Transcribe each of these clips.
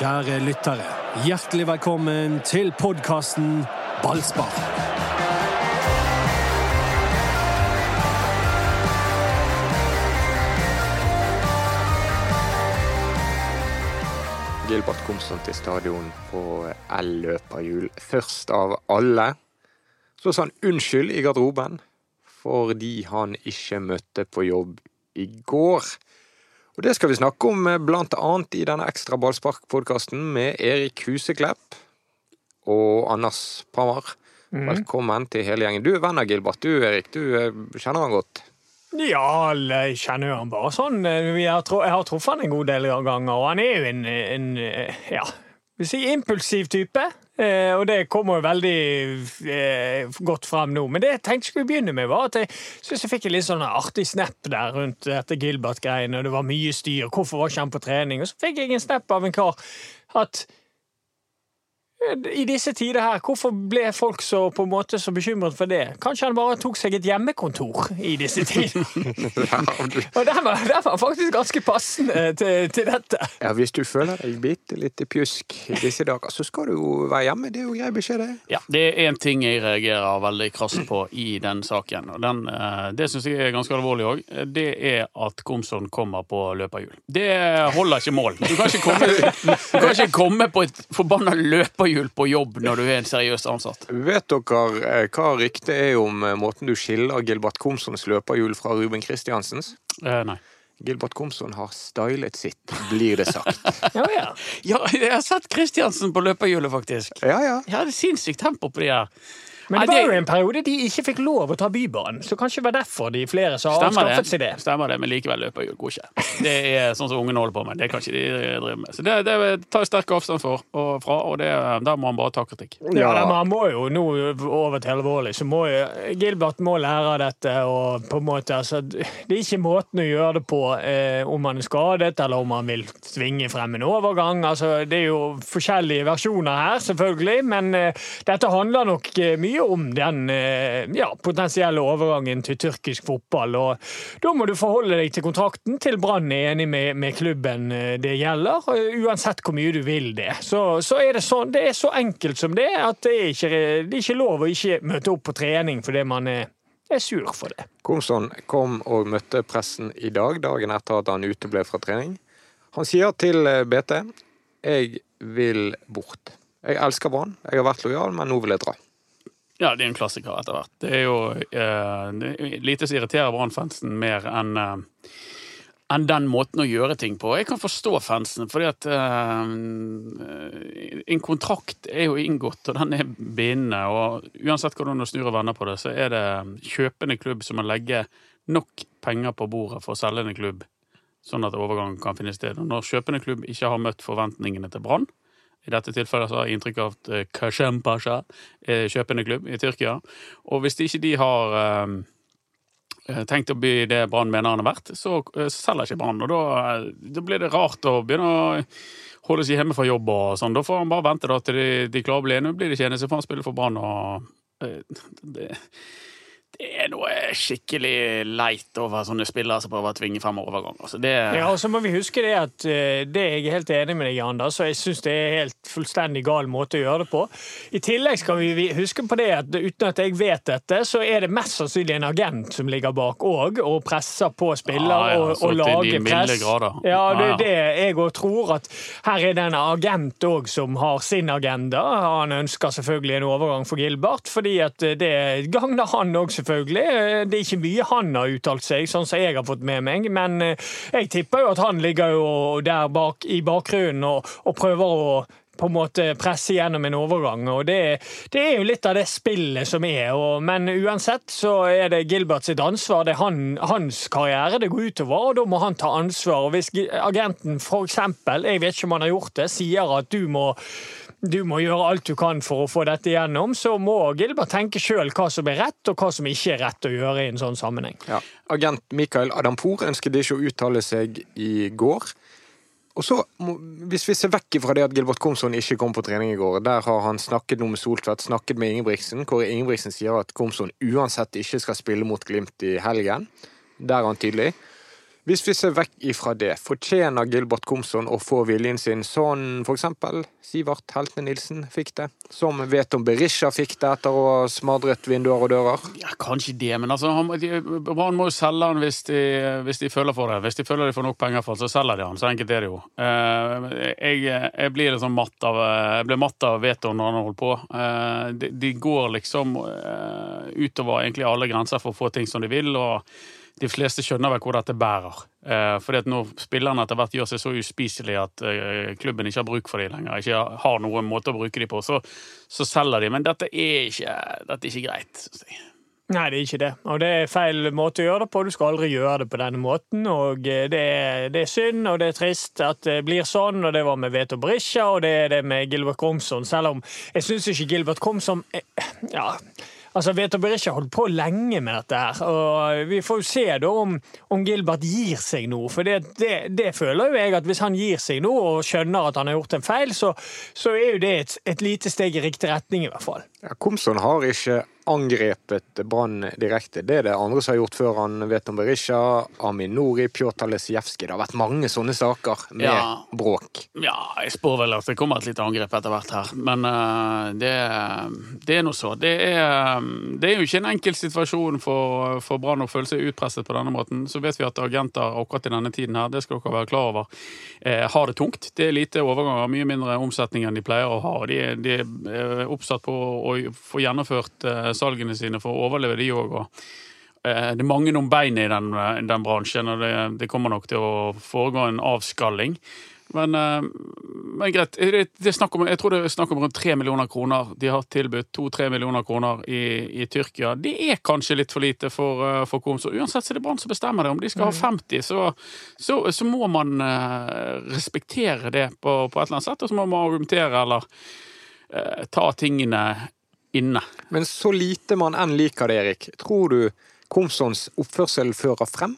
Kjære lyttere, hjertelig velkommen til podkasten Ballspar. Gilbert Komsson til stadion på L-løperhjul først av alle. Så sa han unnskyld i garderoben fordi han ikke møtte på jobb i går. Og det skal vi snakke om bl.a. blant annet i denne ekstra ballsparkpodkasten med Erik Huseklepp og Anders Pammer. Velkommen til hele gjengen. Du er venn av Gilbert, du Erik. Du eh, kjenner han godt. Ja, jeg kjenner jo han bare sånn. Har, jeg har truffet han en god del ganger, og han er jo en, en ja, vil si impulsiv type. Eh, og det kommer jo veldig eh, godt frem nå. Men det jeg tenkte skulle begynne med, var at jeg synes jeg fikk en litt sånn artig snap der rundt dette Gilbert-greiene, og det var mye styr. Hvorfor var ikke han på trening? Og så fikk jeg en snap av en kar at i disse tider her, hvorfor ble folk så på en måte så bekymret for det? Kanskje han bare tok seg et hjemmekontor i disse tider? Og den var, den var faktisk ganske passende til, til, dette. Ja, Hvis du føler deg bitte litt pjusk i disse dager, så skal du jo være hjemme. Det er jo grei beskjed, det. Ja, det er én ting jeg reagerer veldig krast på i den saken, og den, det syns jeg er ganske alvorlig òg. Det er at Komson kommer på løperhjul. Det holder ikke mål. Du kan ikke komme, du kan ikke komme på et forbanna løperhjul løperhjul på jobb når du er en seriøs ansatt. Vet dere hva ryktet er om måten du skiller Gilbert Komsons løperhjul fra Ruben Kristiansens? Eh, nei. Gilbert Komson har stylet sitt, blir det sagt. ja, ja. ja, jeg har sett Kristiansen på løperhjulet, faktisk. Ja, ja. Jeg det er sinnssykt tempo på de her. Men det var jo en periode de ikke fikk lov å ta Bybanen, så kanskje det var derfor de flere som har avskaffet seg det. Stemmer det, men likevel løperhjul går ikke. Det er sånn som ungene holder på med. Det kan ikke de drive med. Så det, det tar jeg sterk avstand for, og fra, og det, der må han bare ta kritikk. Ja, men han må jo nå over til alvorlig, så må jo Gilbert må lære av dette, og på en måte altså, Det er ikke måten å gjøre det på eh, om han er skadet, eller om han vil svinge frem en overgang. Altså, det er jo forskjellige versjoner her, selvfølgelig, men eh, dette handler nok mye om den ja, potensielle overgangen til tyrkisk fotball. og Da må du forholde deg til kontrakten til Brann er enig med, med, klubben det gjelder, uansett hvor mye du vil det. Så, så er det, sånn, det er så enkelt som det, at det er ikke, det er ikke lov å ikke møte opp på trening fordi man er er sur for det. Komson kom og møtte pressen i dag, dagen etter at han uteble fra trening. Han sier til BT jeg vil bort. Jeg elsker Brann, jeg har vært lojal, men nå vil jeg dra. Ja, det er en klassiker etter hvert. Det er jo eh, lite som irriterer Brann-fansen mer enn eh, enn den måten å gjøre ting på. Jeg kan forstå fansen, fordi at eh, en kontrakt er jo inngått, og den er bindende. Og uansett hvordan du snur og vender på det, så er det kjøpende klubb som må legge nok penger på bordet for å selge en klubb, sånn at overgangen kan finne sted. Og når kjøpende klubb ikke har møtt forventningene til Brann, i dette tilfellet så har jeg inntrykk av at uh, Kashem Pasha er kjøpende klubb i Tyrkia. Og hvis ikke de har uh, tenkt å bli det Brann mener han har vært, så selger ikke Brann. Og da, da, blir det rart å begynne å holde seg hjemme fra jobb og sånn. Da får han bare vente da, til de, de klarer å bli enige. Blir det ikke enige, så får han spille for Brann og det, det er noe skikkelig leit over sånne spillere som prøver å tvinge frem overgang. Altså det... Ja, og så må vi huske det at uh, det er jeg helt enig med deg, Anders, og jeg syns det er helt fullstendig gal måte å gjøre det på. I tillegg skal vi huske på det at uten at jeg vet dette, så er det mest sannsynlig en agent som ligger bak òg, og presser på spiller ja, ja, og, og lager press. Ja, det er det jeg òg tror, at her er det en agent òg som har sin agenda. Han ønsker selvfølgelig en overgang for Gilbert, fordi at det gagner han òg, selvfølgelig selvfølgelig. Det er ikke mye han har uttalt seg, sånn som jeg har fått med meg. Men jeg tipper jo at han ligger jo der bak, i bakgrunnen og, og prøver å på en måte presse gjennom en overgang. og Det, det er jo litt av det spillet som er. Og, men uansett så er det Gilbert sitt ansvar. Det er han, hans karriere det går utover, og da må han ta ansvar. og Hvis agenten f.eks., jeg vet ikke om han har gjort det, sier at du må du må gjøre alt du kan for å få dette igjennom, så må Gilbert tenke sjøl hva som er rett, og hva som ikke er rett å gjøre i en sånn sammenheng. Ja. Agent Mikael Adampour ønsket ikke å uttale seg i går. Og så, Hvis vi ser vekk fra det at Gilbert Komsson ikke kom på trening i går, der har han snakket noe med Soltvedt, snakket med Ingebrigtsen, hvor Ingebrigtsen sier at Komsson uansett ikke skal spille mot Glimt i helgen. Der er han tydelig. Hvis vi ser vekk ifra det, fortjener Gilbert Komson å få viljen sin, sånn eksempel Sivert Heltne Nilsen fikk det? Som vet om Berisha fikk det etter å ha smadret vinduer og dører? Ja, Kanskje det, men altså, Brann må jo selge han hvis de, hvis de, føler for det. Hvis de føler de får nok penger for det, så selger de han. Så enkelt er det jo. Eh, jeg, jeg blir liksom matt av jeg ble matt av vetoen når han holdt på. Eh, de, de går liksom eh, utover egentlig alle grenser for å få ting som de vil. og de fleste skjønner vel hvor dette bærer. Eh, fordi at når spillerne etter hvert gjør seg så uspiselige at eh, klubben ikke har bruk for dem lenger, ikke har noen måte å bruke dem på, så, så selger de. Men dette er ikke, dette er ikke greit, synes jeg. Nei, det er ikke det. Og det er feil måte å gjøre det på. Du skal aldri gjøre det på denne måten. Og eh, det er, det er synd, og det er trist at det blir sånn. Og det var med Veto Brisja, og det er det med Gilbert Komson. Selv om jeg syns ikke Gilbert Komson Ja Altså, Veto Berisha holdt på lenge med dette her, og vi får jo se da om, om Gilbert gir seg nå. For det, det, det, føler jo jeg at hvis han gir seg nå og skjønner at han har gjort en feil, så, så er jo det et, et lite steg i riktig retning, i hvert fall. Ja, Komson har ikke angrepet Brann direkte. Det er det andre som har gjort før han vet om Berisha, Aminori, Pjotr Lesijevskij. Det har vært mange sånne saker med ja. bråk. Ja, jeg spår vel at det kommer et lite angrep etter hvert her. Men uh, det, det, er nå så. Det er, det er, jo ikke en enkel situasjon for, for Brann å føle seg utpresset på denne måten. Så vet vi at agenter akkurat i denne tiden her, det skal dere være klar over, eh, har det tungt. Det er lite overganger, mye mindre omsetning enn de pleier å ha. De, de er oppsatt på å få gjennomført eh, salgene sine for å overleve, de òg. Eh, det er mange om beinet i den, eh, den, bransjen, og det, det, kommer nok til å foregå en avskalling. Men, eh, men greit. Det, det om, jeg tror det er snakk om rundt tre millioner kroner de har tilbudt. To-tre millioner kroner i, i, Tyrkia. Det er kanskje litt for lite for, for Komso. Uansett så er det Brann som bestemmer det. Om de skal ha 50, mm. så, så, så må man respektere det på, på, et eller annet sett. Og så må man argumentere eller eh, ta tingene inne. Men så lite man enn liker det, Erik, tror du Komsons oppførsel fører frem?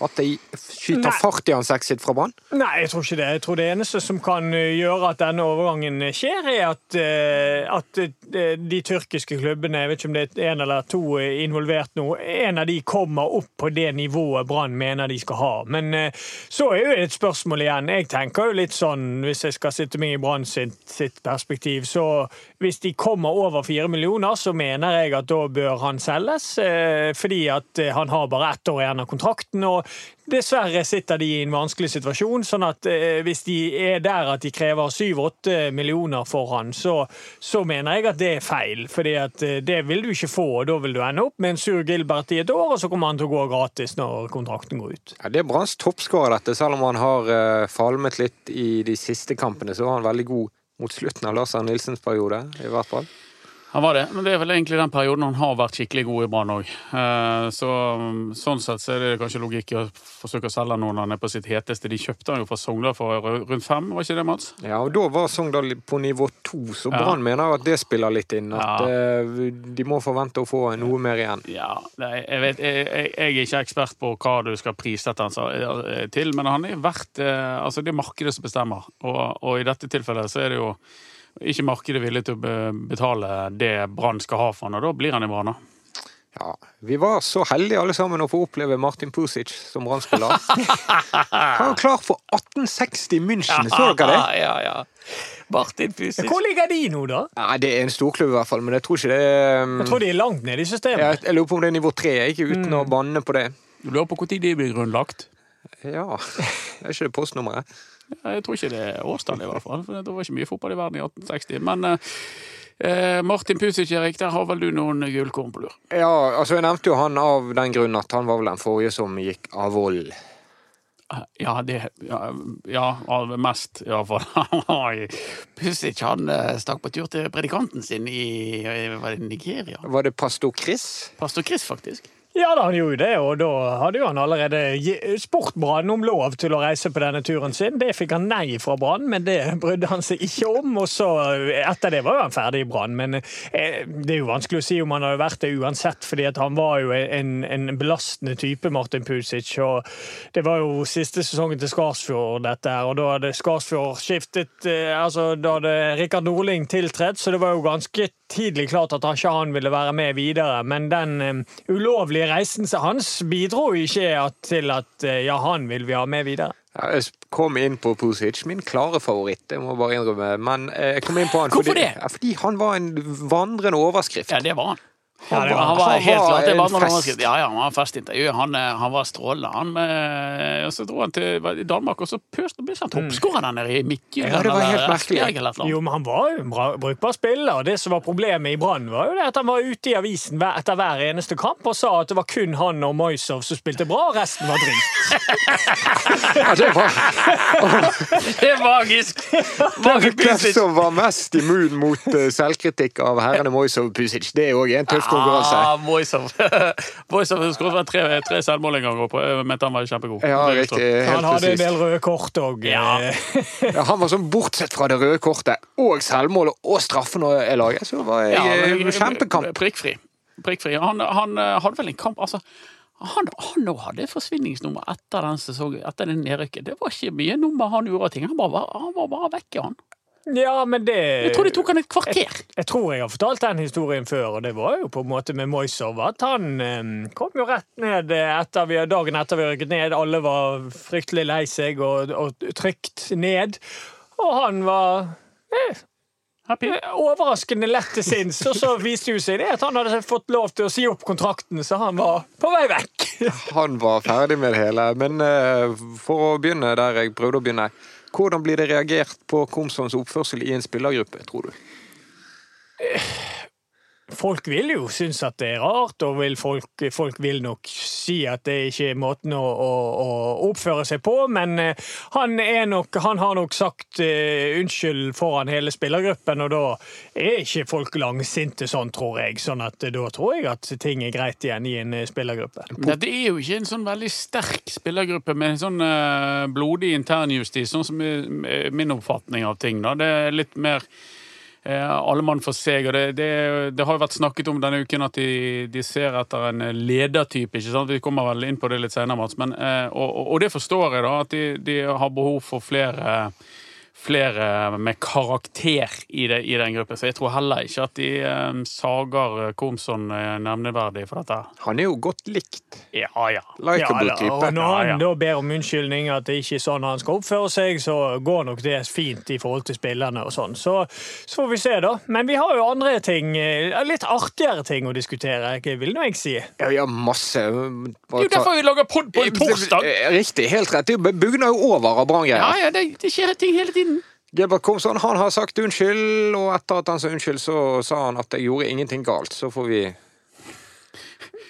At de skyter Nei. fart i hans exit fra Brann? Nei, jeg tror ikke det. Jeg tror det eneste som kan eh, gjøre at denne overgangen skjer, er at, eh, at eh, de tyrkiske klubbene, jeg vet ikke om det er en eller to involvert nå, en av de kommer opp på det nivået Brann mener de skal ha. Men så er jo et spørsmål igjen. Jeg tenker jo litt sånn, hvis jeg skal sitte meg i Brann sitt, sitt perspektiv, så hvis de kommer over fire millioner, så mener jeg at da bør han selges. Fordi at han har bare ett år igjen av kontrakten. og Dessverre sitter de i en vanskelig situasjon. sånn at eh, Hvis de er der at de krever 7-8 millioner for han, så, så, mener jeg at det er feil. fordi at eh, det vil du ikke få, og da vil du ende opp med en sur Gilbert i et år, og så kommer han til å gå gratis når kontrakten går ut. Ja, Det er Branns toppskårer, dette. Selv om han har eh, falmet litt i de siste kampene, så var han veldig god mot slutten av Lars Arne Nilsens periode, i hvert fall. Han var det, men det er vel egentlig den perioden han har vært skikkelig god i Brann òg. Eh, så, sånn sett så er det kanskje logikk i å forsøke å selge noen han er på sitt heteste. De kjøpte han jo fra Sogndal for rundt fem, var ikke det, Mats? Ja, og da var Sogndal på nivå to, så Brann ja. mener at det spiller litt inn. At ja. Eh, de må forvente å få noe mer igjen. Ja, jeg, vet, jeg, jeg, er ikke ekspert på hva du skal prissette han eh, til, men han er verdt Altså, det er markedet som bestemmer, og, og i dette tilfellet så er det jo ikke markedet villig til å betale det Brann skal ha for han, og da blir han i Brann. Ja, Vi var så heldige alle sammen å få oppleve Martin Pusic som Brann-spiller. Han var klar for 1860 München, så dere det? Ja, ja. Martin Pusic. Hvor ligger de nå, da? Ja, det er en storklubb, i hvert fall, men jeg tror ikke det um... Jeg tror de er langt nede i systemet. Jeg, jeg lurer på om det er nivå tre, ikke uten mm. å banne på det. Du lurer på når de blir grunnlagt? Ja. Det er ikke det postnummeret. Jeg tror ikke det er årstallet, i hvert fall. For det var ikke mye fotball i verden i 1860. Men eh, eh, Martin Pusic, Erik, der har vel du noen gullkorn på lur? Ja, altså jeg nevnte jo han av den grunn at han var vel den forrige som gikk av vold. Eh, ja, det Ja, ja av mest, iallfall. Pusic han eh, stakk på tur til predikanten sin i var det Nigeria. Var det pastor Chris? Pastor Chris, faktisk. Ja da, han gjorde det, og da hadde jo han allerede spurt Brann om lov til å reise på denne turen sin. Det fikk han nei fra Brann, men det brydde han seg ikke om. Og så, etter det var han ferdig i Brann, men eh, det er jo vanskelig å si om han hadde vært det uansett, fordi han var jo en, en, belastende type, Martin Pusic. Og det var jo siste sesongen til Skarsfjord, dette her, og da hadde Skarsfjord skiftet eh, Altså, da hadde Rikard Norling tiltrådt, så det var jo ganske tidlig klart at ikke han ville være med videre. Men den um, ulovlige reisen hans bidro ikke til at uh, ja, han vil vi ha med videre. Ja, jeg kom inn på Pusic, min klare favoritt, det må jeg bare innrømme. Men jeg kom inn på han fordi, fordi han var en vandrende overskrift. Ja, det var han. Han, ja, var, han var helt klart det var fest. Ja, ja, han var festintervju. Han, eh, han var strålende. Han, eh, og så dro han til Danmark, og så pøste ble han toppskårer der nede i Midtjylland. Ja, det var helt merkelig. Jo, men han var jo en bra, brukbar spiller. og Det som var problemet i Brann, var jo det at han var ute i avisen etter hver eneste kamp og sa at det var kun han og Moisov som spilte bra, og resten var dritt. ja, det var Det er magisk. Hvem som var mest immun mot uh, selvkritikk av herrene Moisov og Pusic, det er òg en tøff konkurranse. Ah, Moisov skåret tre, tre selvmål en gang, og mente han var kjempegod. Ja, riktig, han hadde en del røde kort òg. Ja. ja. han var sånn, bortsett fra det røde kortet og selvmålet og straffen og laget, så var jeg ja, men, kjempekamp. Prikkfri. Prikkfri. Han, han, hadde vel en kamp altså han, han hadde forsvinningsnummer etter den sesongen, etter det nedrykket. Det var ikke mye nummer han gjorde ting. Han, bare, han var bare vekke, han. Ja, men det Jeg tror det tok han et kvarter. Jeg, jeg, tror jeg har fortalt den historien før, og det var jo på en måte med Moisov at han eh, kom jo rett ned etter vi, dagen etter vi rykket ned. Alle var fryktelig lei seg og, og trygt ned, og han var eh, Overraskende lett til sinns. Og så viste det seg det at han hadde fått lov til å si opp kontrakten, så han var på vei vekk. han var ferdig med det hele. Men uh, for å begynne der jeg prøvde å begynne. Hvordan blir det reagert på Komsons oppførsel i en spillergruppe, tror du? Folk vil jo synes at det er rart, og vil folk, folk, vil nok si at det ikke er måten å, å, å oppføre seg på, men uh, han, nok, han, har nok sagt uh, unnskyld foran hele spillergruppen, og da er ikke folk langsinte sånn, tror jeg. Sånn at uh, da tror jeg at ting er greit igjen i en spillergruppe. Det er jo ikke en sånn veldig sterk spillergruppe med sånn blodig internjustis, sånn som er min oppfatning av ting. Da. Det er litt mer Eh, alle mann for seg. og det, det, det, har jo vært snakket om denne uken at de, de ser etter en ledertype. ikke sant? Vi kommer vel inn på det litt senere, Mats. Men, eh, og, og, det forstår jeg, da, at de, de har behov for flere flere med karakter i, det, i, den gruppen. Så jeg tror heller ikke at de um, sager Komson uh, nevneverdig for dette. Han er jo godt likt. Ja, ja. Likeable ja. Og når han ja, ja. da ber om unnskyldning, at det ikke er sånn han skal oppføre seg, så går nok det fint i forhold til spillerne og sånn. Så, så, får vi se, da. Men vi har jo andre ting, eh, litt artigere ting å diskutere, vil nå jeg si. Ja, vi har masse. Det er jo derfor vi lager pod på en torsdag. Riktig, helt rett. Det bugner jo over av Brann-greier. Ja, ja, det, det skjer ting hele tiden. Gilbert Komson han har sagt unnskyld, og etter at han sa unnskyld, så sa han at jeg gjorde ingenting galt. Så får vi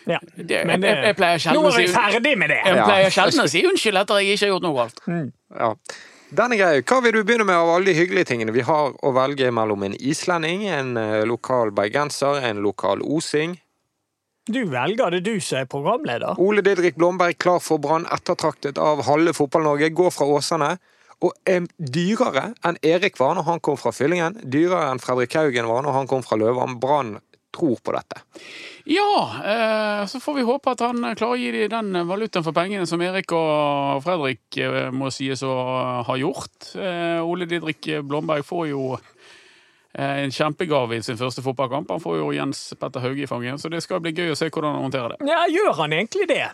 ja. Det, Men jeg, jeg, pleier sjelden å si ferdig med det! Jeg pleier sjelden å si unnskyld etter at jeg ikke har gjort noe galt. Mm. Ja. Den er grei. Hva vil du begynne med av alle de hyggelige tingene? Vi har å velge mellom en islending, en eh, lokal bergenser, en lokal osing. Du velger det, du som er programleder. Ole Didrik Blomberg klar for Brann, ettertraktet av halve Fotball-Norge. Går fra Åsane og er dyrere enn Erik var når han kom fra Fyllingen. Dyrere enn Fredrik Haugen var når han kom fra Løvan. Brann tror på dette. Ja, eh, så får vi håpe at han klarer å gi dem den valutaen for pengene som Erik og Fredrik eh, må sies å ha gjort. Eh, Ole Didrik Blomberg får jo en kjempegave i sin første fotballkamp. Han får jo Jens Petter Hauge i fanget, så det skal bli gøy å se hvordan han håndterer det. Ja, Gjør han egentlig det?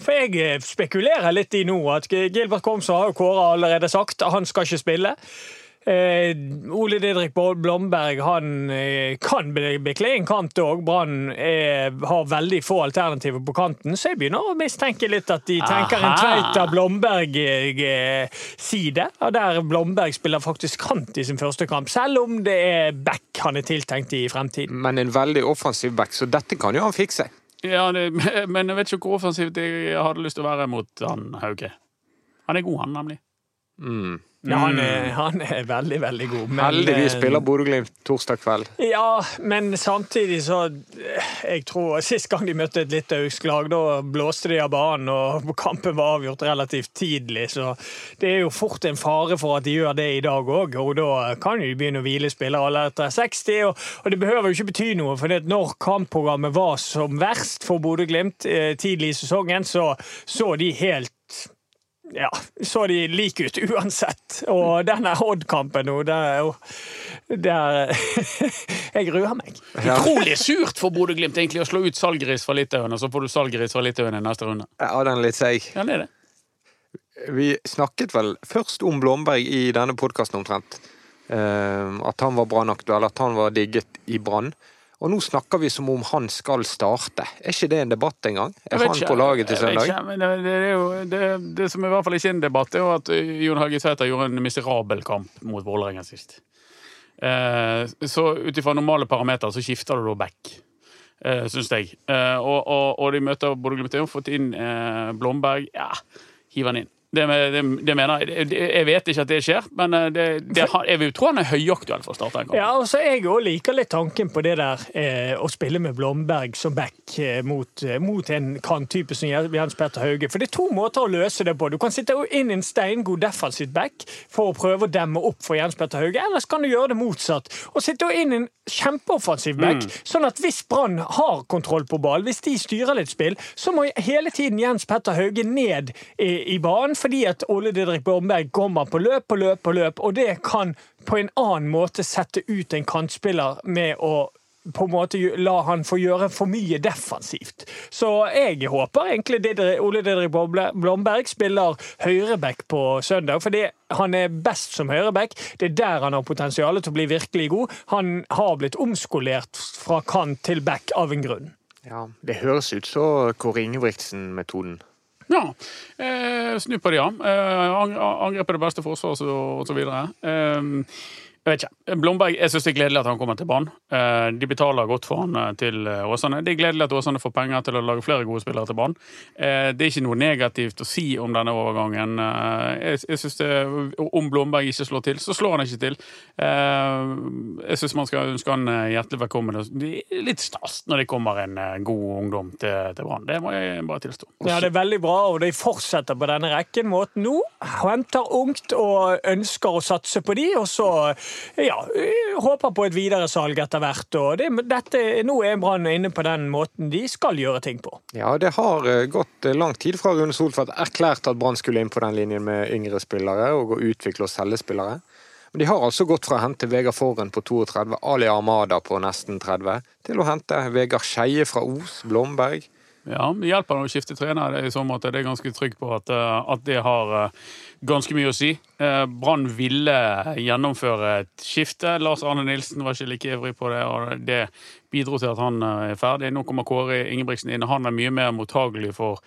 For jeg eh, spekulerer litt i nå at Gilbert Komsa har jo Kåre allerede sagt at han skal ikke spille. Eh, Ole Didrik Blomberg han eh, kan bekle en kant òg. Brann har veldig få alternativer på kanten, så jeg begynner å mistenke litt at de tenker Aha. en Tveita Blomberg-side. Eh, der Blomberg spiller faktisk kant i sin første kamp, selv om det er back han er tiltenkt i fremtiden. Men en veldig offensiv back, så dette kan jo han fikse. Ja, det, men jeg vet ikke hvor offensivt jeg hadde lyst til å være mot han Hauge. Han er god, han, nemlig. Mm. Ja, han er, han er, veldig, veldig god. Men, Heldigvis spiller eh, Bodø-Glimt torsdag kveld. Ja, men samtidig så Jeg tror Sist gang de møtte et litauisk lag, da blåste de av banen, og kampen var avgjort relativt tidlig. Så det er jo fort en fare for at de gjør det i dag òg, og da kan de begynne å hvile spillere alle etter 60. Og, og, det behøver jo ikke bety noe, for når kampprogrammet var som verst for Bodø-Glimt eh, tidlig i sesongen, så så de helt ja, så de like ut uansett. Og denne Odd-kampen nå, Der, jeg gruer meg. Ja. Utrolig surt for Bodø-Glimt egentlig å slå ut Salgris fra Litauen, og så får du Salgris fra Litauen i neste runde. Ja, den er litt seig. Ja, det er det. Vi snakket vel først om Blomberg i denne podkasten omtrent. Uh, at han var Brann-aktuell, at han var digget i Brann. Og nå snakker vi som om han skal starte. Er ikke det en debatt engang? Er han ikke, på laget til søndag? Ikke, det, det, jo, det, det, som i hvert fall ikke er en debatt, er jo at Jon Hage Sæther gjorde en miserabel kamp mot Vålerenga sist. Eh, så ut ifra normale parametere så skifter du da back, eh, syns jeg. Eh, og, og, og, de møter Bodø-Glimt. Har fått inn eh, Blomberg. Ja, hiv han inn. Det, det, det, mener jeg. Jeg vet ikke at det skjer, men eh, det, jeg vil tro han er høyaktuell for å starte en kamp. Ja, og så Jeg òg liker litt tanken på det der eh, å spille med Blomberg som back eh, mot, eh, mot, en kanttype som Jens Petter Hauge. For det er to måter å løse det på. Du kan sitte inn i en steingod defensive back for å prøve å demme opp for Jens Petter Hauge, ellers kan du gjøre det motsatt. Og sitte inn i en kjempeoffensiv back, mm. sånn at hvis Brann har kontroll på ball, hvis de styrer litt spill, så må hele tiden Jens Petter Hauge ned i, i banen fordi at Ole Didrik Bormberg kommer på løp på løp på løp, og det kan på en annen måte sette ut en kantspiller med å på en måte la han få gjøre for mye defensivt. Så jeg håper egentlig Didrik, Ole Didrik Blomberg spiller høyreback på søndag, fordi han er best som høyreback. Det er der han har potensial til å bli virkelig god. Han har blitt omskolert fra kant til back av en grunn. Ja, Det høres ut som Kåre Ingebrigtsen-metoden. Ja. Eh, snu på det, ja. Eh, angrep er det beste forsvar, og så videre. Eh, jeg vet ikke. Blomberg, jeg syns det er gledelig at han kommer til banen. Eh, de betaler godt for han eh, til eh, Åsane. Det er gledelig at Åsane får penger til å lage flere gode spillere til banen. Det er ikke noe negativt å si om denne overgangen. Jeg, synes det, Om Blomberg ikke slår til, så slår han ikke til. Jeg syns man skal ønske han hjertelig velkommen. Det er litt stas når det kommer en god ungdom til, til Brann. Det må jeg bare tilstå. Ja, det er veldig bra, og de fortsetter på denne rekken. Måten nå henter ungt og ønsker å satse på de, og så ja, håper på et videresalg etter hvert. og det, dette, Nå er Brann inne på den måten de skal gjøre ting på. Ja, det har eh, gått eh, lang tid fra Rune Solfeldt erklærte at Brann skulle inn på den linjen med yngre spillere og å utvikle og selge spillere. Men de har altså gått fra å hente Vegard Forren på 32, Ali Armada på nesten 30, til å hente Vegard Skeie fra Os, Blomberg. Ja, det hjelper å skifte trener. Er i så måte det er ganske trygg på at, eh, at, det har eh, ganske mye å si. Eh, Brann ville gjennomføre et skifte. Lars Arne Nilsen var ikke like ivrig på det, og det bidro til at han er ferdig. Nå kommer Kåre Ingebrigtsen inn. og Han er mye mer mottagelig for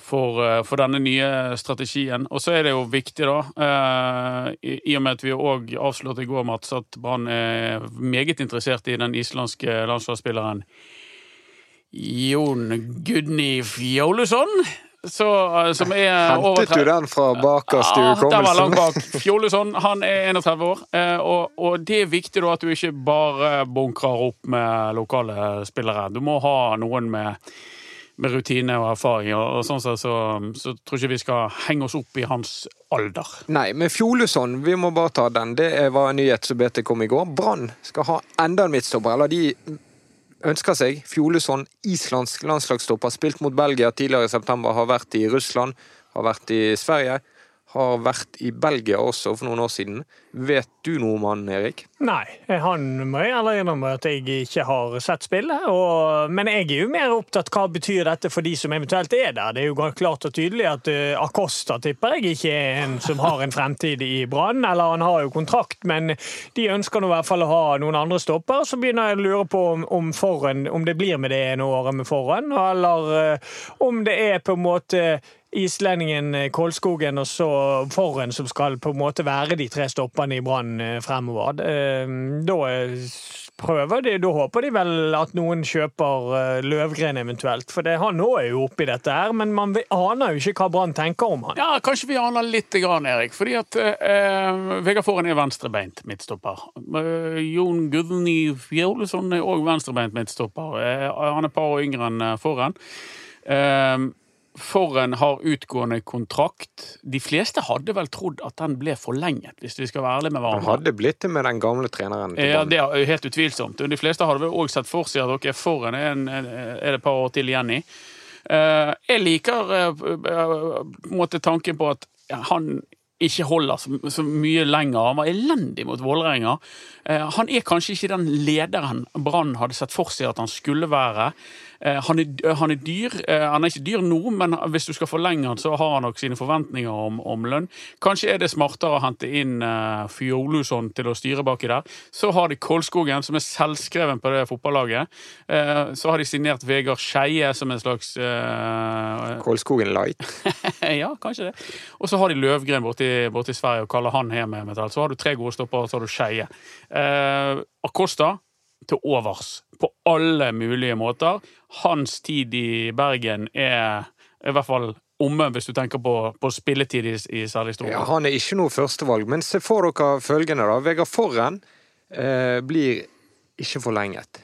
for, for, denne nye strategien. Og så er det jo viktig, da, i, i og med at vi òg avslørte i går, Mats, at Brann er meget interessert i den islandske landslagsspilleren Jon Gudny Fjolesson. Så, eh, som er Hentet du den fra bakerst i hukommelsen? Ja, den var langt bak. Fjolesson han er 31 år, eh, og, og, det er viktig da at du ikke bare bunkrer opp med lokale spillere. Du må ha noen med, med rutine og erfaring, og sånn sett så, så, tror ikke vi skal henge oss opp i hans alder. Nei, men Fjoleson, vi må bare ta den. Det var en nyhet som BT kom i går. Brann skal ha enda en midtstopper. Eller de ønsker seg. Fjolesson, islandsk landslagstopper, spilt mot Belgia tidligere i september, har vært i Russland, har vært i Sverige har vært i Belgia også for noen år siden. Vet du noe om han, Erik? Nei, han må jeg ærlig innrømme at jeg ikke har sett spillet. Og, men jeg er jo mer opptatt hva betyr dette for de som eventuelt er der. Det er jo klart og tydelig at uh, Acosta tipper jeg ikke er en som har en fremtid i Brann. Eller han har jo kontrakt, men de ønsker nå i hvert fall å ha noen andre stopper. Så begynner jeg å lure på om, om, foran, om det blir med det ene året med forhånd, eller uh, om det er på en måte islendingen eh, Kolskogen og så Forren som skal på en måte være de tre stoppene i Brann eh, fremover. Eh, da prøver de, da håper de vel at noen kjøper Løvgren eventuelt. For det, han nå er jo oppi dette her, men man aner jo ikke hva Brann tenker om han. Ja, kanskje vi aner litt, Erik. Fordi at eh, Vegard Forhen er venstrebeint midtstopper. Eh, Jon Gudny Fjolesson er òg venstrebeint midtstopper. Eh, han er et par år yngre enn Forhen. Eh, Forren har utgående kontrakt. De fleste hadde vel trodd at den ble forlenget, hvis vi skal være ærlige med hverandre. Han hadde blitt det med den gamle treneren. Ja, det er helt utvilsomt. De fleste hadde vel òg sett for seg at okay, Forren er, er, det et par år til igjen i. Eh, jeg liker eh, måte tanken på at han ikke holder så, så, mye lenger. Han var elendig mot Vålerenga. Eh, han er kanskje ikke den lederen Brann hadde sett for seg at han skulle være. Eh, han er, eh, han er, dyr. Eh, han er ikke dyr nå, men hvis du skal forlenge han, så har han nok sine forventninger om, om lønn. Kanskje er det smartere å hente inn Fjolusson til å styre baki der. Så har de Kolskogen, som er selvskreven på det fotballaget. Så har de signert Vegard Skeie som en slags Kolskogen light? ja, kanskje det. Og så har de Løvgren borti, borti Sverige og kaller han hjemme. Så har du tre gode stoppere, og så har du Skeie. Uh, Acosta til overs på alle mulige måter. Hans tid i Bergen er i hvert fall omme, hvis du tenker på, på spilletid i, i særlig stor ja, Han er ikke noe førstevalg, men se for dere følgende, da. Vegard Forren eh, blir ikke forlenget.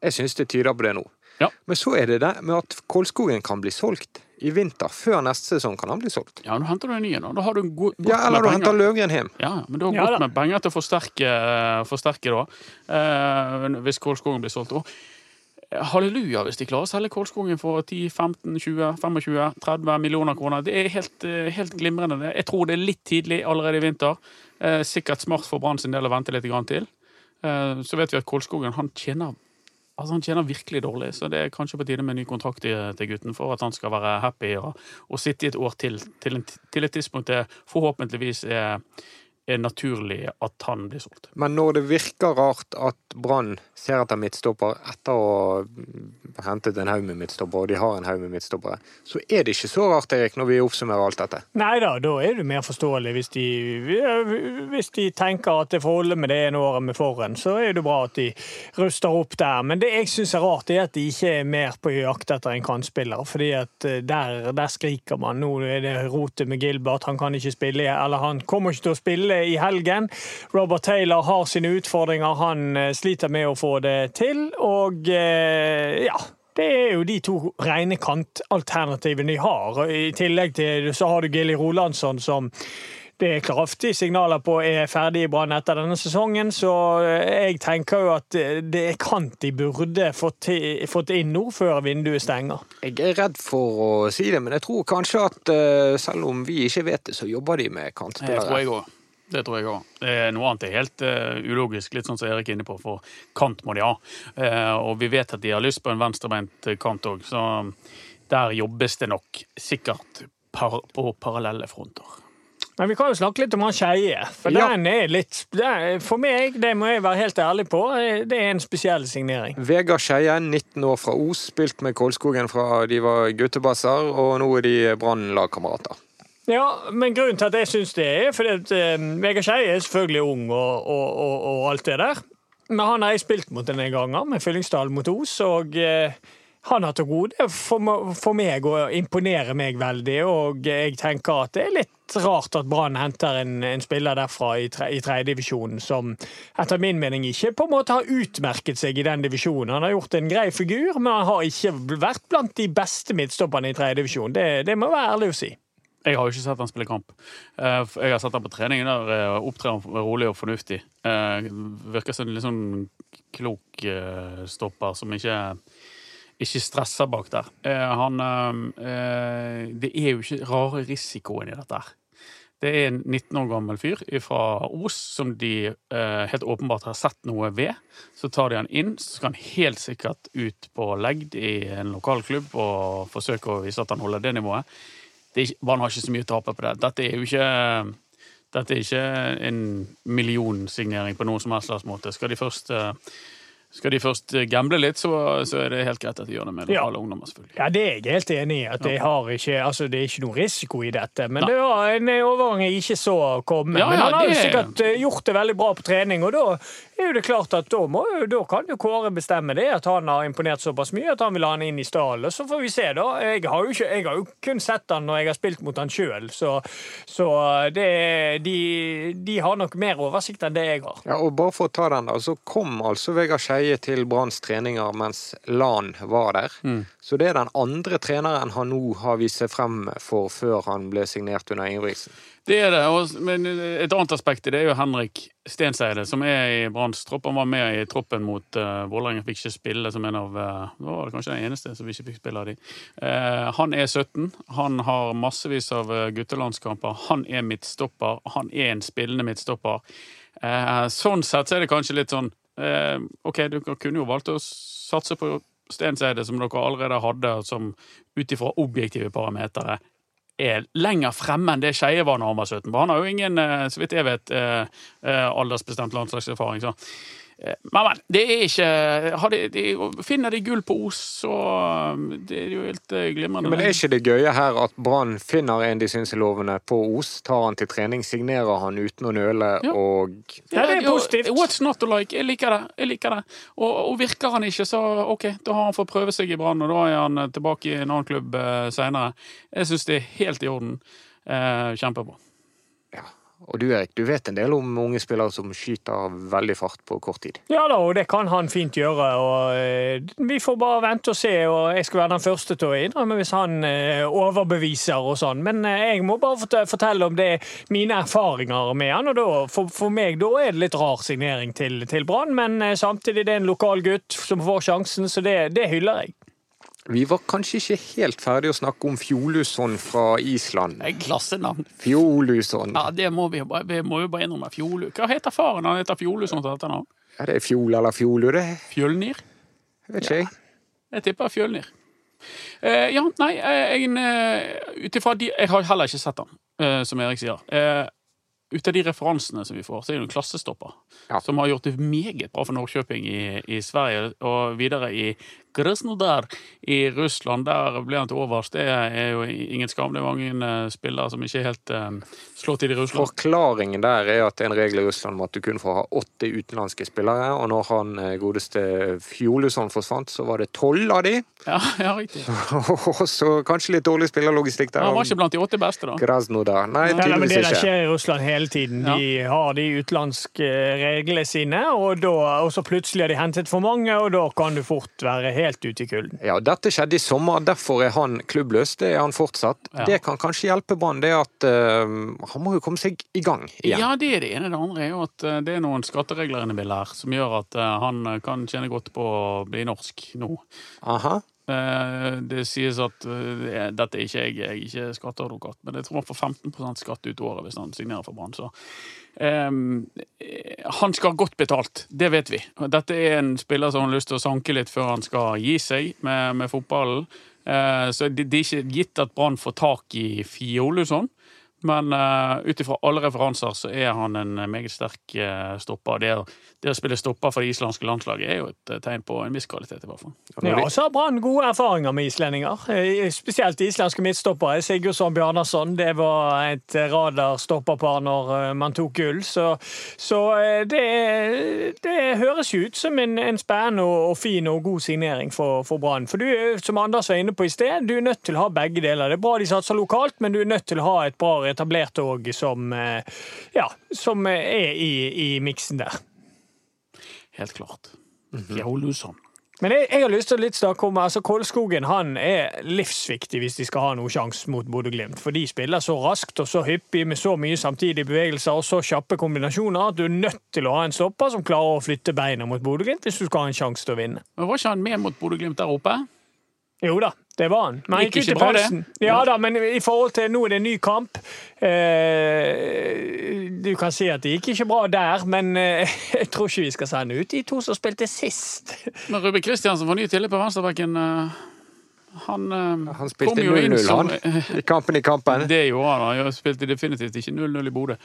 Jeg syns det tyder på det nå. Ja. Men så er det det med at Kolskogen kan bli solgt i vinter. Før neste sesong kan han bli solgt. Ja, nå henter du en ny en. Da har du god, ja, eller du henter Løvgren hjem. Ja, men du har ja, godt med penger til å forsterke, forsterke da, eh, hvis Kolskogen blir solgt. Og eh, halleluja hvis de klarer å selge Kolskogen for 10-15-20-25-30 millioner kroner. Det er helt, eh, helt, glimrende. Jeg tror det er litt tidlig allerede i vinter. Eh, sikkert smart for Brann sin del å vente litt til. Eh, så vet vi at Kolskogen han tjener Altså Han tjener virkelig dårlig, så det er kanskje på tide med ny kontrakt til gutten for at han skal være happy og, og sitte i et år til, til, en, til et tidspunkt det forhåpentligvis er er naturlig at han blir solgt. Men når det virker rart at Brann ser etter midtstopper etter å ha hentet en haug med midtstoppere, og de har en haug med midtstoppere, så er det ikke så rart, Erik, når vi oppsummerer alt dette? Nei da, da er det mer forståelig. Hvis de, hvis de tenker at det får holde med det ene året med forhen, så er det bra at de ruster opp der. Men det jeg syns er rart, er at de ikke er mer på jakt etter en kantspiller. fordi at eh, der, der skriker man. Nå er det rotet med Gilbert, han kan ikke spille, eller han kommer ikke til å spille i helgen. Robert Taylor har sine utfordringer, han eh, sliter med å få det til. Og eh, ja, det er jo de to rene kantalternativene de har. I tillegg til så har du Gilly Rolandsson som det er kraftige signaler på er ferdig i Brann etter denne sesongen, så eh, jeg tenker jo at det er kant de burde fått, fått inn nå, før vinduet stenger. Jeg er redd for å si det, men jeg tror kanskje at selv om vi ikke vet det, så jobber de med kantspillere. Jeg tror jeg også. Det tror jeg òg. Noe annet er helt uh, ulogisk, litt sånn som Erik er inne på, for kant må de ha. Uh, og vi vet at de har lyst på en venstrebeint kant òg, så der jobbes det nok sikkert par på parallelle fronter. Men vi kan jo snakke litt om han Skeie. For ja. den er litt For meg, det må jeg være helt ærlig på, det er en spesiell signering. Vegard Skeie, 19 år fra Os, spilt med Kolskogen fra de var guttebasser, og nå er de Brann-lagkamerater. Ja, men grunnen til at jeg syns det, er fordi at um, Vegard Skei er selvfølgelig ung og, og, og, og, alt det der. Men han har jeg spilt mot en gang, med Fyllingsdal mot Os, og uh, han har til gode for, for, meg å imponere meg veldig. Og jeg tenker at det er litt rart at Brann henter en, en, spiller derfra i, tre, i tredjedivisjonen som etter min mening ikke på en måte har utmerket seg i den divisjonen. Han har gjort en grei figur, men han har ikke vært blant de beste midtstopperne i tredjedivisjon. Det, det må være ærlig å si. Jeg har jo ikke sett han spille kamp. Eh, jeg har sett han på trening. Der eh, opptrer han rolig og fornuftig. Eh, virker som en litt sånn klok stopper som ikke, ikke stresser bak der. Han Det er jo ikke rare risikoen i dette her. Det er en 19 år gammel fyr fra Os som de helt åpenbart har sett noe ved. Så tar de han inn, så skal han helt sikkert ut på legd i en lokalklubb og forsøke å vise at han holder det nivået ikke, Brann har ikke så mye å tape på det. Dette er jo ikke dette er ikke en millionsignering på noen som helst måte. Skal de først uh, skal de først eh, gamble litt, så, så, er det helt greit at de gjør det med lokale ja. ungdommer. selvfølgelig. Ja, Det er jeg helt enig i. at det, ikke, altså, det er ikke noe risiko i dette. Men Nei. det var en overgang jeg ikke så komme. Ja, ja, men han har jo sikkert eh, gjort det veldig bra på trening, og da er jo det klart at da, må, da kan jo Kåre bestemme det, at han har imponert såpass mye at han vil ha han inn i stallen. Så får vi se, da. Jeg har jo, ikke, jeg har jo kun sett han når jeg har spilt mot han sjøl, så, så det, de, de, har nok mer oversikt enn det jeg har. Ja, og bare for å ta den, da, så kom altså Vegard Skeie greie til Branns treninger mens Lan var der. Mm. Så det er den andre treneren han nå har vist seg frem for før han ble signert under Ingebrigtsen. Det er det. men et annet aspekt det er jo Henrik Stenseide, som er i Branns tropp. Han var med i troppen mot uh, Vålerenga, fikk ikke spille som en av uh, var kanskje den eneste som ikke fikk spille av de. Uh, han er 17. Han har massevis av guttelandskamper. Han er midtstopper. Han er en spillende midtstopper. Uh, sånn sett så er det kanskje litt sånn OK, dere kunne jo valgt å satse på Stenseide, som dere allerede hadde, som ut ifra objektive parametere er lenger fremme enn det Skeie var da han var 17. Han har jo ingen, eh, så vidt jeg vet, eh, eh, aldersbestemt landslagserfaring. Så Eh, men, men, det er ikke de, de, Finner de gull på Os, så um, det er jo helt eh, glimrende. Men er ikke det gøye her at Brann finner en de syns er lovende på Os, tar han til trening, signerer han uten å nøle ja. og Ja, det er positivt. What's not to like? Jeg liker det. Jeg liker det. Og, og, virker han ikke, så OK, da har han fått prøve seg i Brann, og da er han eh, tilbake i en annen klubb uh, seinere. Jeg syns det er helt i orden. Uh, kjempebra. Og du Erik, du vet en del om unge spillere som skyter veldig fart på kort tid? Ja da, og det kan han fint gjøre. og eh, Vi får bare vente og se. og Jeg skal være den første til å innrømme hvis han eh, overbeviser og sånn. Men eh, jeg må bare fortelle om det mine erfaringer med han. og da, for, for, meg da er det litt rar signering til, til Brann, men samtidig det er en lokal gutt som får sjansen, så det, det hyller jeg. Vi var kanskje ikke helt ferdig å snakke om Fjolusson fra Island. Det er klassenavn. Fjolusson. Ja, det må vi, vi må jo bare innrømme. Fjolu. Hva heter faren? Han heter Fjolusson til dette navn? Ja, det er Fjol eller Fjolu, det. Fjølnir? Vet ikke jeg. Ja, jeg tipper Fjølnir. Uh, ja, nei, eh, jeg, uh, ut ifra de Jeg har heller ikke sett han, uh, som Erik sier. Uh, ut av de referansene som vi får, så er det en klassestopper ja. som har gjort det meget bra for Norrköping i, i Sverige, og videre i Krasnodar i Russland. Der ble han til overs. Det er jo ingen skam. Det er mange uh, spillere som ikke helt uh, slår til i Russland. Forklaringen der er at det er en regel i Russland om at du kun får ha åtte utenlandske spillere, og når han uh, godeste Fjolusson forsvant, så var det tolv av de. Ja, ja riktig. så kanskje litt dårlig spillerlogistikk der. Han var ikke blant de åtte beste, da. Krasnodar. Nei, tydeligvis ja, men det der skjer i Russland hele tiden. De har de utenlandske reglene sine, og, da, og så plutselig har de hentet for mange, og da kan du fort være helt helt ute i kulden. Ja, dette skjedde i sommer, derfor er han klubbløs. Det er han fortsatt. Ja. Det kan kanskje hjelpe Brann, det at uh, han må jo komme seg i gang igjen. Ja, det er det ene. Det andre er jo at uh, det er noen skatteregler inne i her som gjør at uh, han kan tjene godt på å bli norsk nå. Aha. Det sies at Dette er ikke jeg, jeg er ikke skatteadvokat, men jeg tror han får 15% skatt ut året hvis han signerer for Brann. Um, han skal ha godt betalt, det vet vi. Dette er en spiller som har lyst til å sanke litt før han skal gi seg med, med fotballen. Uh, så det, det, er ikke gitt at Brann får tak i Fjolusson. Men uh, ut ifra alle referanser så er han en meget sterk uh, stopper. Det, det, å spille stopper for det islandske landslaget er jo et uh, tegn på en viss kvalitet. i hvert fall. Ja, og så har Brann gode erfaringer med islendinger. Spesielt islandske midtstoppere. Sigurdsson Bjarnason det var et radarstopperpar når man tok gull. Så, så det, det, høres jo ut som en, en spennende og, og, fin og god signering for, for Brann. For du, som Anders var inne på i sted, du er nødt til å ha begge deler. Det er bra de satser lokalt, men du er nødt til å ha et bra etablert òg, som, eh, ja, som er i, i miksen der. Helt klart. Mm -hmm. Men jeg, jeg, har lyst til å litt snakke om altså Kolskogen han er livsviktig hvis de skal ha noen sjanse mot Bodø-Glimt. For de spiller så raskt og så hyppig med så mye samtidige bevegelser og så kjappe kombinasjoner at du er nødt til å ha en stopper som klarer å flytte beina mot Bodø-Glimt hvis du skal ha en sjanse til å vinne. Men Var ikke han med mot Bodø-Glimt der oppe? Jo da, det var han. Men gikk ut i pausen. Ja da, men i forhold til nå er det en ny kamp. Eh, du kan si at det gikk ikke bra der, men eh, jeg tror ikke vi skal sende ut de to som spilte sist. Men Ruben Kristiansen får ny tillit på venstrebacken. Eh, han, uh, han spilte 0-0, han, i kampen i kampen. Det gjorde han. Han spilte definitivt ikke 0-0 i Bodø.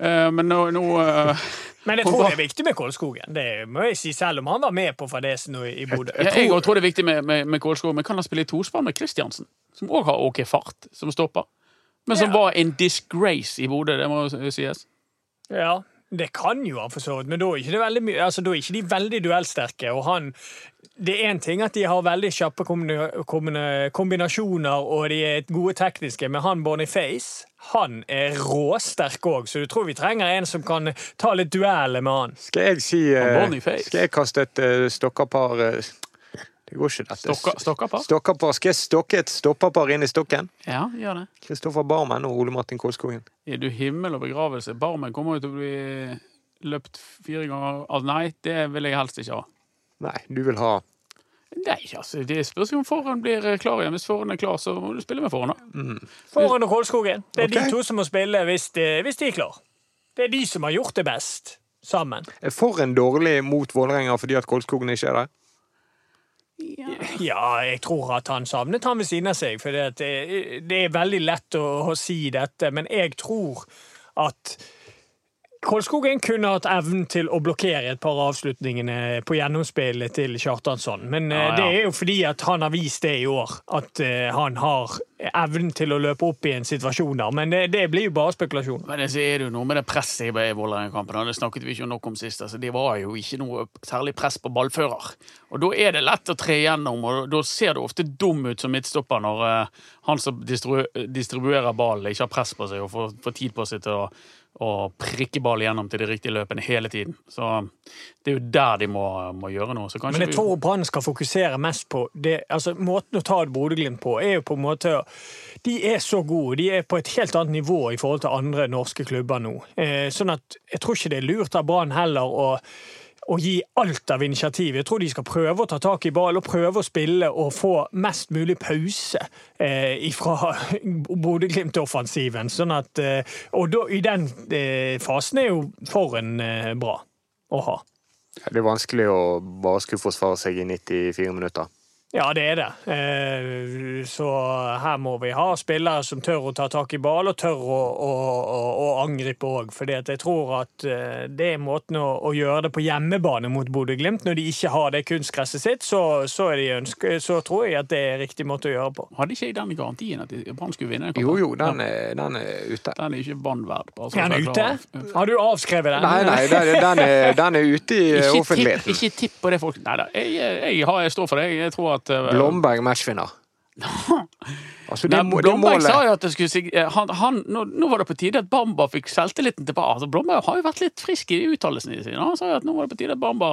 Uh, men nå, nå uh, Men jeg tror det er viktig med Kålskogen. Det må jeg si, selv om han var med på fadesen i Bodø. Jeg, jeg, jeg, tror det er viktig med, med, med Kålskogen, men kan han spille i tospann med Kristiansen? Som òg har OK fart, som stopper. Men som ja. var en disgrace i Bodø, det må sies. Ja, det kan jo han for så vidt, men da er ikke, veldig, altså, da er ikke de veldig duellsterke. Og han Det er én ting at de har veldig kjappe kombinasjoner, og de er gode tekniske, men han Boniface han er råsterk òg, så du tror vi trenger en som kan ta litt dueller med han. Skal jeg si Skal jeg kaste et stokkerpar det går ikke, dette. Stokka, stokkapar? Stokkapar. Skal jeg stokke et stoppapar inn i stokken? Ja, gjør det. Kristoffer Barmen og Ole Martin Kolskogen. Er du himmel og begravelse? Barmen kommer jo til å bli løpt fire ganger altså, Nei, det vil jeg helst ikke ha. Nei, du vil ha Nei, altså, det spørs om forhånd blir klar igjen. Hvis forhånd er klar, så må du spille med forhånd, da. Mm. Forhånd og Kolskogen. Det er okay. de to som må spille hvis de, hvis de er klar. Det er de som har gjort det best sammen. Er forhånd dårlig mot Vålerenga fordi at Kolskogen ikke er der? Ja. jeg tror at han savnet han ved siden av seg. For det, det er veldig lett å, å, si dette, men jeg tror at Kolskogen kunne hatt evnen til å blokkere et par av avslutningene på gjennomspillet til Kjartansson. Men ja, ja. det er jo fordi at han har vist det i år, at uh, han har evnen til å løpe opp i en situasjon der. Men det, det blir jo bare spekulasjon. Men det er jo noe med det presset i Vålerenga-kampen. Det snakket vi ikke nok om sist. Altså, det var jo ikke noe særlig press på ballfører. Og da er det lett å tre gjennom, og da ser det ofte dum ut som midtstopper når uh, han som distribuerer ballen, ikke har press på seg og får, får tid på seg til å og prikke ball gjennom til de riktige løpene hele tiden. Så det er jo der de må, må gjøre noe. Men jeg tror Brann skal fokusere mest på det, altså Måten å ta et Bodø-Glimt på, er jo på en måte De er så gode. De er på et helt annet nivå i forhold til andre norske klubber nå. Eh, sånn at jeg tror ikke det er lurt av Brann heller å å gi alt av initiativ. Jeg tror de skal prøve å ta tak i ball og prøve å spille og få mest mulig pause eh, fra Bodø-Glimt-offensiven. Sånn eh, og da, i den eh, fasen er jo Forhen eh, bra å ha. Det er vanskelig å bare skulle forsvare seg i 94 minutter. Ja, det er det. Eh, så her må vi ha spillere som tør å ta tak i ball, og tør å, å, å, angripe òg. For jeg tror at eh, det er måten å, å gjøre det på hjemmebane mot Bodø-Glimt. Når de ikke har det kunstgresset sitt, så, så, de ønske, så, tror jeg at det er riktig måte å gjøre på. Hadde ikke den garantien at Brann skulle vinne? Jo, jo, den er, den er, ute. Den er ikke Brann verd. Den er ute? Har du avskrevet den? Nei, nei, den, den, er, den er, ute i offentligheten. Ikke tipp på det folk Nei da, jeg, jeg, jeg, jeg står for det. Jeg tror at at uh, Blomberg matchvinner. altså, Nei, Blomberg sa jo at det skulle eh, han, han, nå, nå, var det på tide at Bamba fikk selvtilliten tilbake. Altså, Blomberg har jo vært litt frisk i uttalelsene sine. Han sa jo at nå var det på tide at Bamba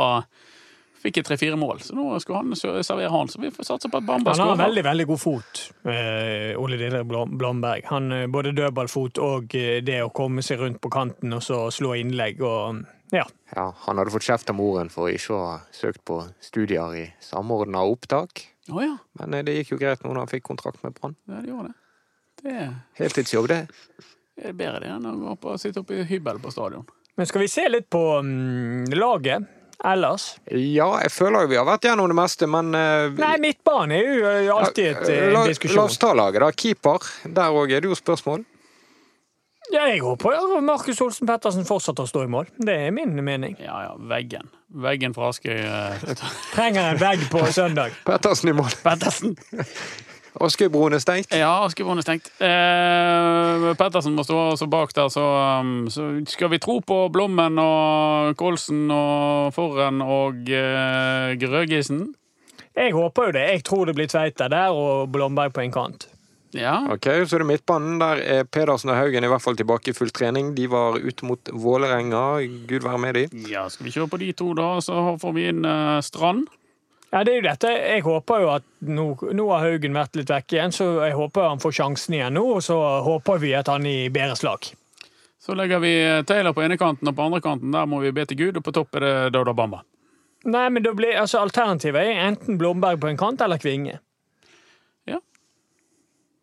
fikk tre-fire mål, så nå skulle han servere han. Så vi får satse på at Bamba Han har veldig veldig god fot, eh, Ole Didrik Blomberg. Han eh, Både dødballfot og det å komme seg rundt på kanten og så slå innlegg. og ja. ja. Han hadde fått kjeft av moren for ikke å ha søkt på studier i samordna opptak. Oh, ja. Men eh, det gikk jo greit når han fikk kontrakt med Brann. Ja, det gjorde det. det... Heltidsjobb, det. Det er bedre det enn å gå på, sitte oppe i hybel på stadion. Men skal vi se litt på um, laget? Ellers? Ja, jeg føler jo vi har vært gjennom det meste, men uh, Nei, midtbane er jo alltid et uh, la, diskusjon. La oss ta laget, da. Keeper. Der òg er det jo spørsmål. Ja, jeg håper ja, Markus Olsen Pettersen fortsetter å stå i mål. Det er min mening. Ja, ja, veggen. Veggen fra Askøy. Uh... Trenger en vegg på søndag. Pettersen i mål. Pettersen. Askøybroen er stengt? Ja, Askøybroen er stengt. Eh, Pettersen må stå også bak der, så, um, så, skal vi tro på Blommen og Kolsen og Forren og eh, Grøgisen? Jeg håper jo det. Jeg tror det blir Tveita der og Blomberg på en kant. Ja. Ok, Så er det midtbanen. Der er Pedersen og Haugen i hvert fall tilbake i full trening. De var ute mot Vålerenga. Gud være med de. Ja, Skal vi kjøre på de to, da, så får vi inn uh, Strand. Ja, det er jo dette. Jeg håper jo at nå, nå, har Haugen vært litt vekk igjen, så jeg håper han får sjansen igjen nå, og så håper vi at han er i bedre slag. Så legger vi Taylor på ene kanten, og på andre kanten der må vi be til Gud, og på topp er det Dodo Bamba. Nei, men det blir, altså Alternativet er enten Blomberg på en kant eller Kvinge.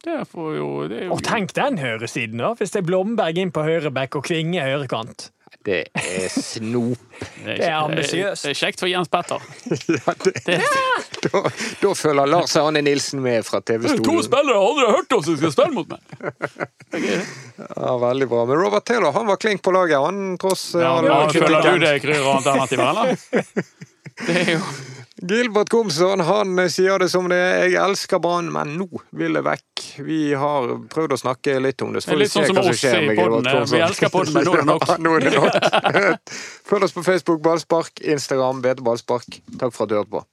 Jo, det er jo Og tenk den høyresiden, da! Hvis det er Blomberg inn på høyreback og Kvinge høyrekant. Det er snop. Det er ambisiøst. Det er kjekt for Jens Petter. ja, det, det. Da, da, følger Lars Arne Nilsen med fra TV-stolen. To spillere jeg aldri har hørt om som skal spille mot meg! Ja, Veldig bra. Men Robert Taylor han var klink på laget, han tross ja, han, ja, Føler du det, Kryr, de eller? Det er jo Gilbert Komsson han sier det som det er. Jeg elsker Brann, men nå vil jeg vekk. Vi har prøvd å snakke litt om det. Så får vi se sånn hva som skjer med Gilbert Komsson. Vi elsker podden, men nå er det nok. ja, nå er det nok. Følg oss på Facebook Ballspark, Instagram BT Ballspark. Takk for at du hørte på.